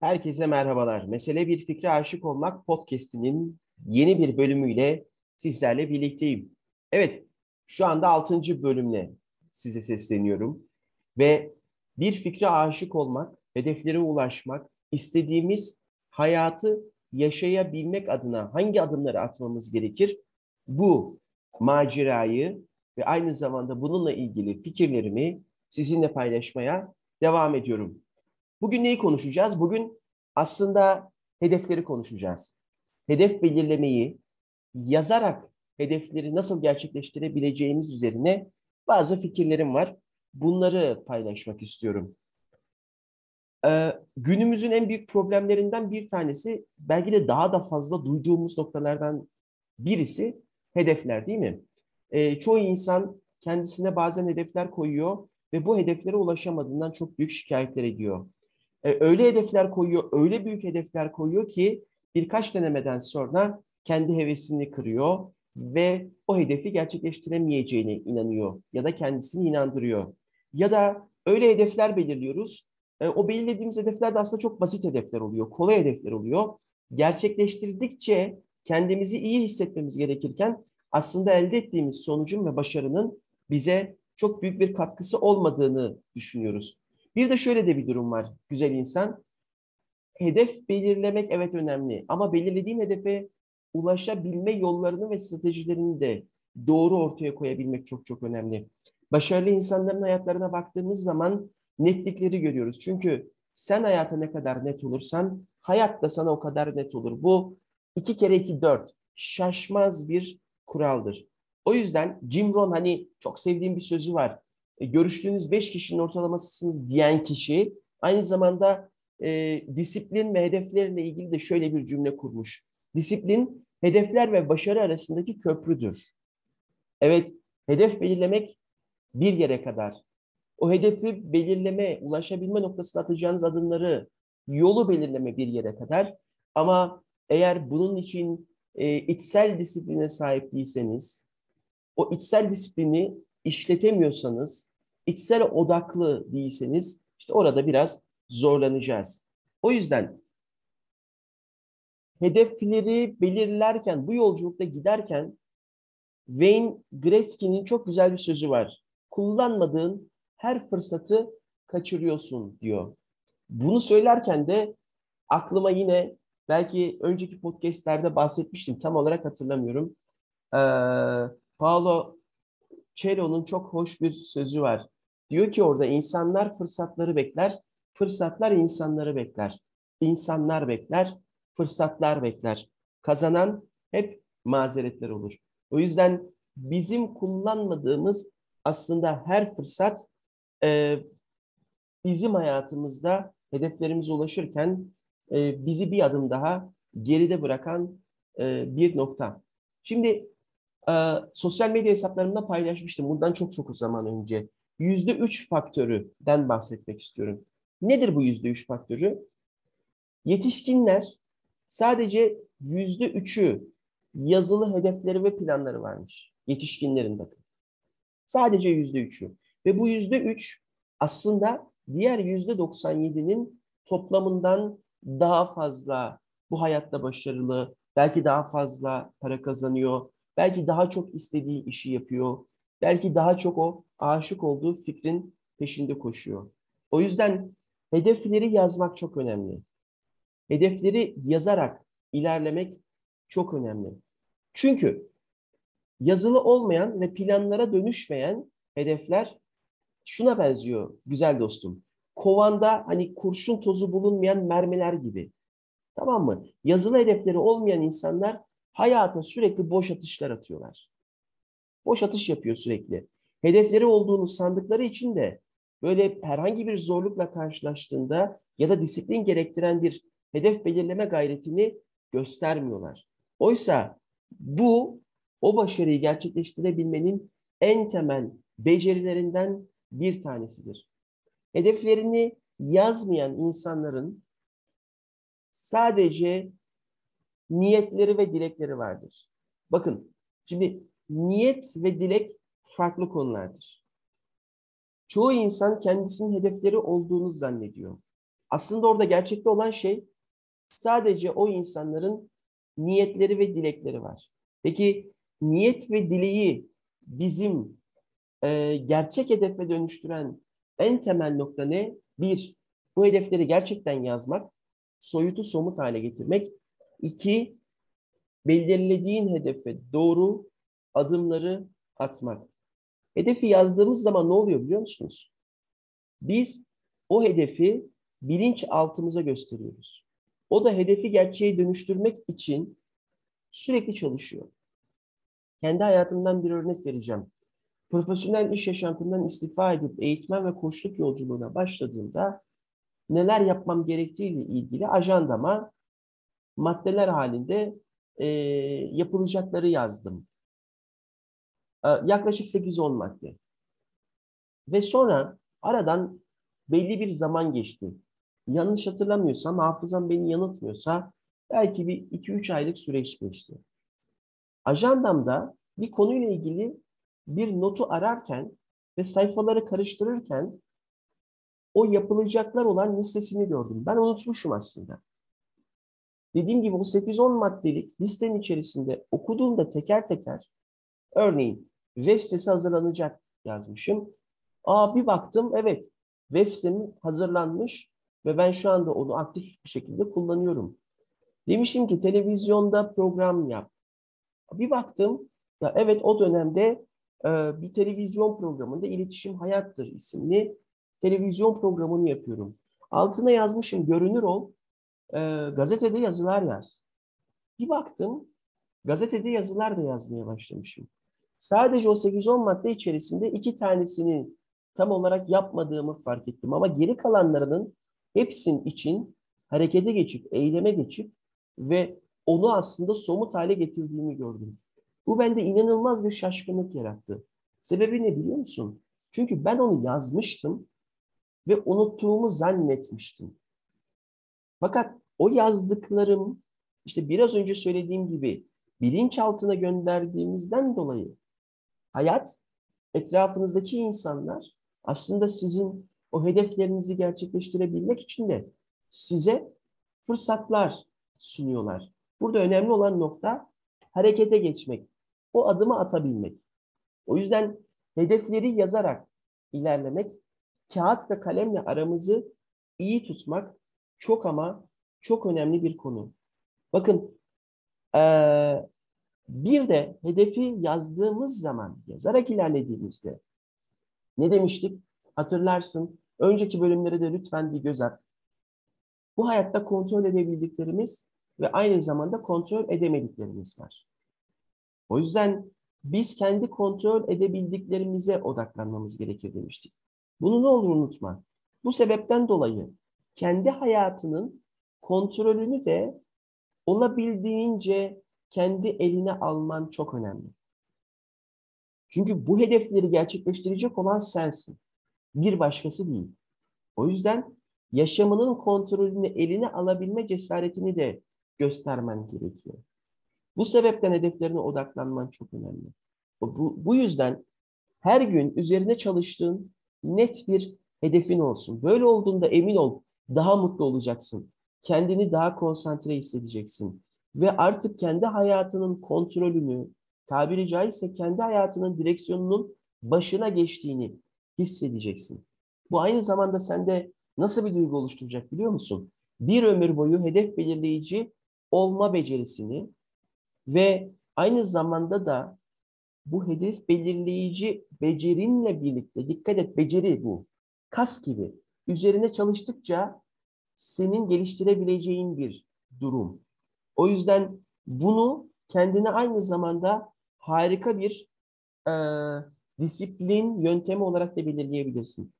Herkese merhabalar. Mesele Bir Fikre Aşık Olmak podcast'inin yeni bir bölümüyle sizlerle birlikteyim. Evet, şu anda 6. bölümle size sesleniyorum. Ve bir fikre aşık olmak, hedeflere ulaşmak, istediğimiz hayatı yaşayabilmek adına hangi adımları atmamız gerekir? Bu macerayı ve aynı zamanda bununla ilgili fikirlerimi sizinle paylaşmaya devam ediyorum. Bugün neyi konuşacağız? Bugün aslında hedefleri konuşacağız. Hedef belirlemeyi yazarak hedefleri nasıl gerçekleştirebileceğimiz üzerine bazı fikirlerim var. Bunları paylaşmak istiyorum. Ee, günümüzün en büyük problemlerinden bir tanesi, belki de daha da fazla duyduğumuz noktalardan birisi hedefler değil mi? Ee, çoğu insan kendisine bazen hedefler koyuyor ve bu hedeflere ulaşamadığından çok büyük şikayetler ediyor. Ee, öyle hedefler koyuyor, öyle büyük hedefler koyuyor ki birkaç denemeden sonra kendi hevesini kırıyor ve o hedefi gerçekleştiremeyeceğine inanıyor ya da kendisini inandırıyor. Ya da öyle hedefler belirliyoruz. E, o belirlediğimiz hedefler de aslında çok basit hedefler oluyor, kolay hedefler oluyor. Gerçekleştirdikçe kendimizi iyi hissetmemiz gerekirken aslında elde ettiğimiz sonucun ve başarının bize çok büyük bir katkısı olmadığını düşünüyoruz. Bir de şöyle de bir durum var güzel insan. Hedef belirlemek evet önemli ama belirlediğin hedefe ulaşabilme yollarını ve stratejilerini de doğru ortaya koyabilmek çok çok önemli. Başarılı insanların hayatlarına baktığımız zaman netlikleri görüyoruz. Çünkü sen hayata ne kadar net olursan hayat da sana o kadar net olur. Bu iki kere iki dört şaşmaz bir kuraldır. O yüzden Jim Rohn hani çok sevdiğim bir sözü var. E, görüştüğünüz beş kişinin ortalamasısınız diyen kişi aynı zamanda e, disiplin ve hedeflerle ilgili de şöyle bir cümle kurmuş. Disiplin hedefler ve başarı arasındaki köprüdür. Evet, hedef belirlemek bir yere kadar. O hedefi belirleme, ulaşabilme noktasına atacağınız adımları, yolu belirleme bir yere kadar. Ama eğer bunun için e, içsel disipline sahip değilseniz, o içsel disiplini işletemiyorsanız, içsel odaklı değilseniz, işte orada biraz zorlanacağız. O yüzden hedefleri belirlerken, bu yolculukta giderken Wayne Gretzky'nin çok güzel bir sözü var. Kullanmadığın her fırsatı kaçırıyorsun diyor. Bunu söylerken de aklıma yine belki önceki podcastlerde bahsetmiştim. Tam olarak hatırlamıyorum. Ee, Paolo Celo'nun çok hoş bir sözü var. Diyor ki orada insanlar fırsatları bekler, fırsatlar insanları bekler. İnsanlar bekler, fırsatlar bekler. Kazanan hep mazeretler olur. O yüzden bizim kullanmadığımız aslında her fırsat e, bizim hayatımızda hedeflerimize ulaşırken e, bizi bir adım daha geride bırakan e, bir nokta. Şimdi e, sosyal medya hesaplarımda paylaşmıştım bundan çok çok zaman önce. Yüzde üç faktörüden bahsetmek istiyorum. Nedir bu yüzde üç faktörü? Yetişkinler sadece yüzde üçü yazılı hedefleri ve planları varmış. Yetişkinlerin bakın. Sadece yüzde üçü. Ve bu yüzde üç aslında diğer yüzde 97'nin toplamından daha fazla bu hayatta başarılı, belki daha fazla para kazanıyor, belki daha çok istediği işi yapıyor, belki daha çok o aşık olduğu fikrin peşinde koşuyor. O yüzden hedefleri yazmak çok önemli. Hedefleri yazarak ilerlemek çok önemli. Çünkü yazılı olmayan ve planlara dönüşmeyen hedefler şuna benziyor güzel dostum. Kovanda hani kurşun tozu bulunmayan mermiler gibi. Tamam mı? Yazılı hedefleri olmayan insanlar hayata sürekli boş atışlar atıyorlar. Boş atış yapıyor sürekli. Hedefleri olduğunu sandıkları için de böyle herhangi bir zorlukla karşılaştığında ya da disiplin gerektiren bir hedef belirleme gayretini göstermiyorlar. Oysa bu o başarıyı gerçekleştirebilmenin en temel becerilerinden bir tanesidir. Hedeflerini yazmayan insanların sadece niyetleri ve dilekleri vardır. Bakın şimdi niyet ve dilek farklı konulardır. Çoğu insan kendisinin hedefleri olduğunu zannediyor. Aslında orada gerçekte olan şey sadece o insanların niyetleri ve dilekleri var. Peki niyet ve dileği bizim e, gerçek hedefe dönüştüren en temel nokta ne? Bir, bu hedefleri gerçekten yazmak, soyutu somut hale getirmek. İki, belirlediğin hedefe doğru adımları atmak. Hedefi yazdığımız zaman ne oluyor biliyor musunuz? Biz o hedefi bilinç altımıza gösteriyoruz. O da hedefi gerçeğe dönüştürmek için sürekli çalışıyor. Kendi hayatımdan bir örnek vereceğim. Profesyonel iş yaşantımdan istifa edip eğitmen ve koçluk yolculuğuna başladığımda neler yapmam gerektiğiyle ilgili ajandama maddeler halinde e, yapılacakları yazdım. E, yaklaşık 8-10 madde. Ve sonra aradan belli bir zaman geçti. Yanlış hatırlamıyorsam, hafızam beni yanıltmıyorsa belki bir 2-3 aylık süreç geçti. Ajandamda bir konuyla ilgili bir notu ararken ve sayfaları karıştırırken o yapılacaklar olan listesini gördüm. Ben unutmuşum aslında. Dediğim gibi o 8-10 maddelik listenin içerisinde okuduğumda teker teker örneğin web sitesi hazırlanacak yazmışım. Aa bir baktım evet web sitem hazırlanmış ve ben şu anda onu aktif bir şekilde kullanıyorum. Demişim ki televizyonda program yap. Bir baktım ya evet o dönemde e, bir televizyon programında iletişim Hayattır isimli televizyon programını yapıyorum. Altına yazmışım görünür ol, e, gazetede yazılar yaz. Bir baktım gazetede yazılar da yazmaya başlamışım. Sadece o 8-10 madde içerisinde iki tanesini tam olarak yapmadığımı fark ettim. Ama geri kalanlarının hepsinin için harekete geçip, eyleme geçip ve onu aslında somut hale getirdiğimi gördüm. Bu bende inanılmaz bir şaşkınlık yarattı. Sebebi ne biliyor musun? Çünkü ben onu yazmıştım ve unuttuğumu zannetmiştim. Fakat o yazdıklarım işte biraz önce söylediğim gibi bilinçaltına gönderdiğimizden dolayı hayat, etrafınızdaki insanlar aslında sizin o hedeflerinizi gerçekleştirebilmek için de size fırsatlar sunuyorlar. Burada önemli olan nokta harekete geçmek, o adımı atabilmek. O yüzden hedefleri yazarak ilerlemek, kağıt ve kalemle aramızı iyi tutmak çok ama çok önemli bir konu. Bakın ee, bir de hedefi yazdığımız zaman, yazarak ilerlediğimizde ne demiştik? Hatırlarsın. Önceki bölümlere de lütfen bir göz at. Bu hayatta kontrol edebildiklerimiz ve aynı zamanda kontrol edemediklerimiz var. O yüzden biz kendi kontrol edebildiklerimize odaklanmamız gerekir demiştik. Bunu ne olur unutma. Bu sebepten dolayı kendi hayatının kontrolünü de olabildiğince kendi eline alman çok önemli. Çünkü bu hedefleri gerçekleştirecek olan sensin. Bir başkası değil. O yüzden yaşamının kontrolünü eline alabilme cesaretini de göstermen gerekiyor. Bu sebepten hedeflerine odaklanman çok önemli. Bu, bu yüzden her gün üzerine çalıştığın net bir hedefin olsun. Böyle olduğunda emin ol daha mutlu olacaksın. Kendini daha konsantre hissedeceksin. Ve artık kendi hayatının kontrolünü, tabiri caizse kendi hayatının direksiyonunun başına geçtiğini hissedeceksin. Bu aynı zamanda sende nasıl bir duygu oluşturacak biliyor musun? Bir ömür boyu hedef belirleyici olma becerisini ve aynı zamanda da bu hedef belirleyici becerinle birlikte, dikkat et beceri bu, kas gibi üzerine çalıştıkça senin geliştirebileceğin bir durum. O yüzden bunu kendine aynı zamanda harika bir e, disiplin yöntemi olarak da belirleyebilirsin.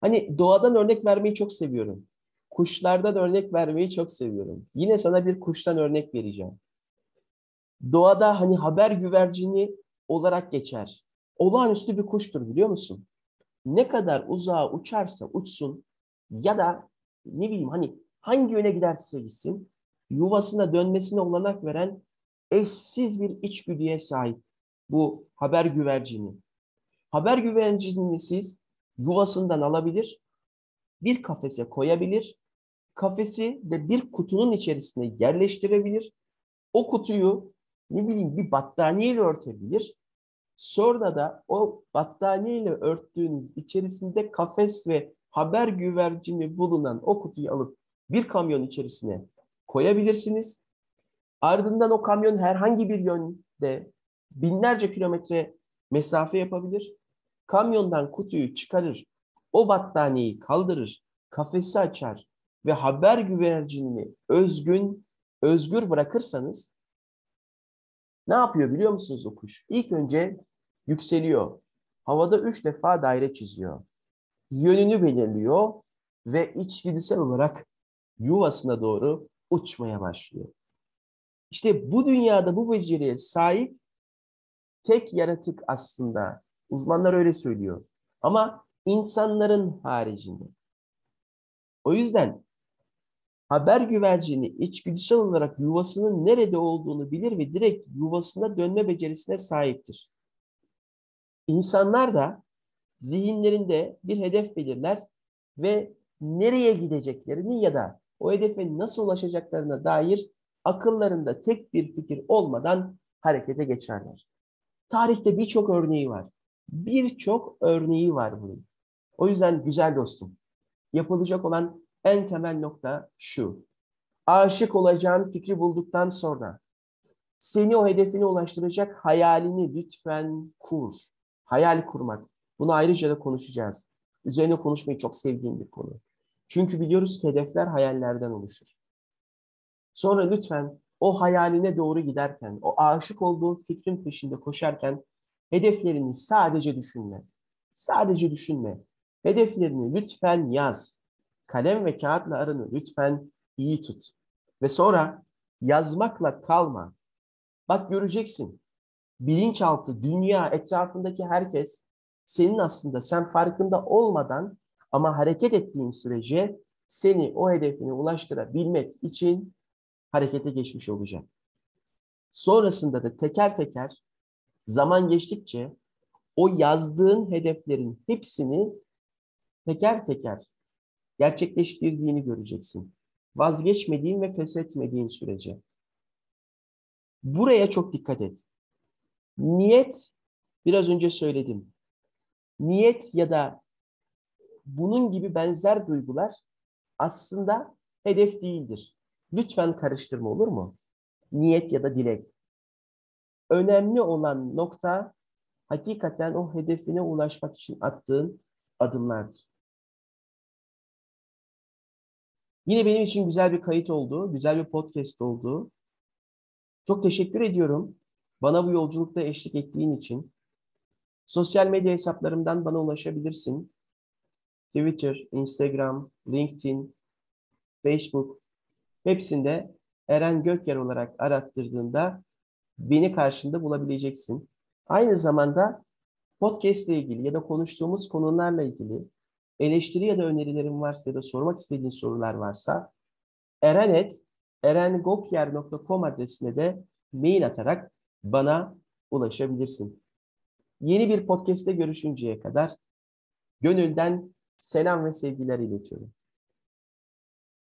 Hani doğadan örnek vermeyi çok seviyorum. Kuşlardan örnek vermeyi çok seviyorum. Yine sana bir kuştan örnek vereceğim. Doğada hani haber güvercini olarak geçer. Olağanüstü bir kuştur biliyor musun? Ne kadar uzağa uçarsa uçsun ya da ne bileyim hani hangi yöne giderse gitsin yuvasına dönmesine olanak veren eşsiz bir içgüdüye sahip bu haber güvercini. Haber güvercinini siz yuvasından alabilir bir kafese koyabilir. Kafesi de bir kutunun içerisine yerleştirebilir. O kutuyu ne bileyim bir battaniyeyle örtebilir. Sonra da o battaniyeyle örttüğünüz içerisinde kafes ve haber güvercini bulunan o kutuyu alıp bir kamyon içerisine koyabilirsiniz. Ardından o kamyon herhangi bir yönde binlerce kilometre mesafe yapabilir. Kamyondan kutuyu çıkarır, o battaniyeyi kaldırır, kafesi açar ve haber güvercinini özgün, özgür bırakırsanız ne yapıyor biliyor musunuz o kuş? İlk önce yükseliyor. Havada üç defa daire çiziyor. Yönünü belirliyor ve içgüdüsel olarak yuvasına doğru uçmaya başlıyor. İşte bu dünyada bu beceriye sahip tek yaratık aslında. Uzmanlar öyle söylüyor. Ama insanların haricinde. O yüzden haber güvercini içgüdüsel olarak yuvasının nerede olduğunu bilir ve direkt yuvasına dönme becerisine sahiptir. İnsanlar da zihinlerinde bir hedef belirler ve nereye gideceklerini ya da o hedefe nasıl ulaşacaklarına dair akıllarında tek bir fikir olmadan harekete geçerler. Tarihte birçok örneği var. Birçok örneği var bunun. O yüzden güzel dostum, yapılacak olan en temel nokta şu. Aşık olacağın fikri bulduktan sonra seni o hedefine ulaştıracak hayalini lütfen kur. Hayal kurmak. Bunu ayrıca da konuşacağız. Üzerine konuşmayı çok sevdiğim bir konu. Çünkü biliyoruz ki hedefler hayallerden oluşur. Sonra lütfen o hayaline doğru giderken, o aşık olduğun fikrin peşinde koşarken hedeflerini sadece düşünme. Sadece düşünme. Hedeflerini lütfen yaz. Kalem ve kağıtla aranı lütfen iyi tut. Ve sonra yazmakla kalma. Bak göreceksin. Bilinçaltı, dünya, etrafındaki herkes senin aslında sen farkında olmadan ama hareket ettiğin sürece seni o hedefine ulaştırabilmek için harekete geçmiş olacak. Sonrasında da teker teker zaman geçtikçe o yazdığın hedeflerin hepsini teker teker gerçekleştirdiğini göreceksin. Vazgeçmediğin ve pes etmediğin sürece. Buraya çok dikkat et. Niyet, biraz önce söyledim. Niyet ya da bunun gibi benzer duygular aslında hedef değildir. Lütfen karıştırma olur mu? Niyet ya da dilek. Önemli olan nokta hakikaten o hedefine ulaşmak için attığın adımlardır. Yine benim için güzel bir kayıt oldu, güzel bir podcast oldu. Çok teşekkür ediyorum bana bu yolculukta eşlik ettiğin için. Sosyal medya hesaplarımdan bana ulaşabilirsin. Twitter, Instagram, LinkedIn, Facebook hepsinde Eren Gökyer olarak arattırdığında beni karşında bulabileceksin. Aynı zamanda podcast ile ilgili ya da konuştuğumuz konularla ilgili eleştiri ya da önerilerin varsa ya da sormak istediğin sorular varsa erenet erengokyer.com adresine de mail atarak bana ulaşabilirsin. Yeni bir podcast'te görüşünceye kadar gönülden selam ve sevgiler iletiyorum.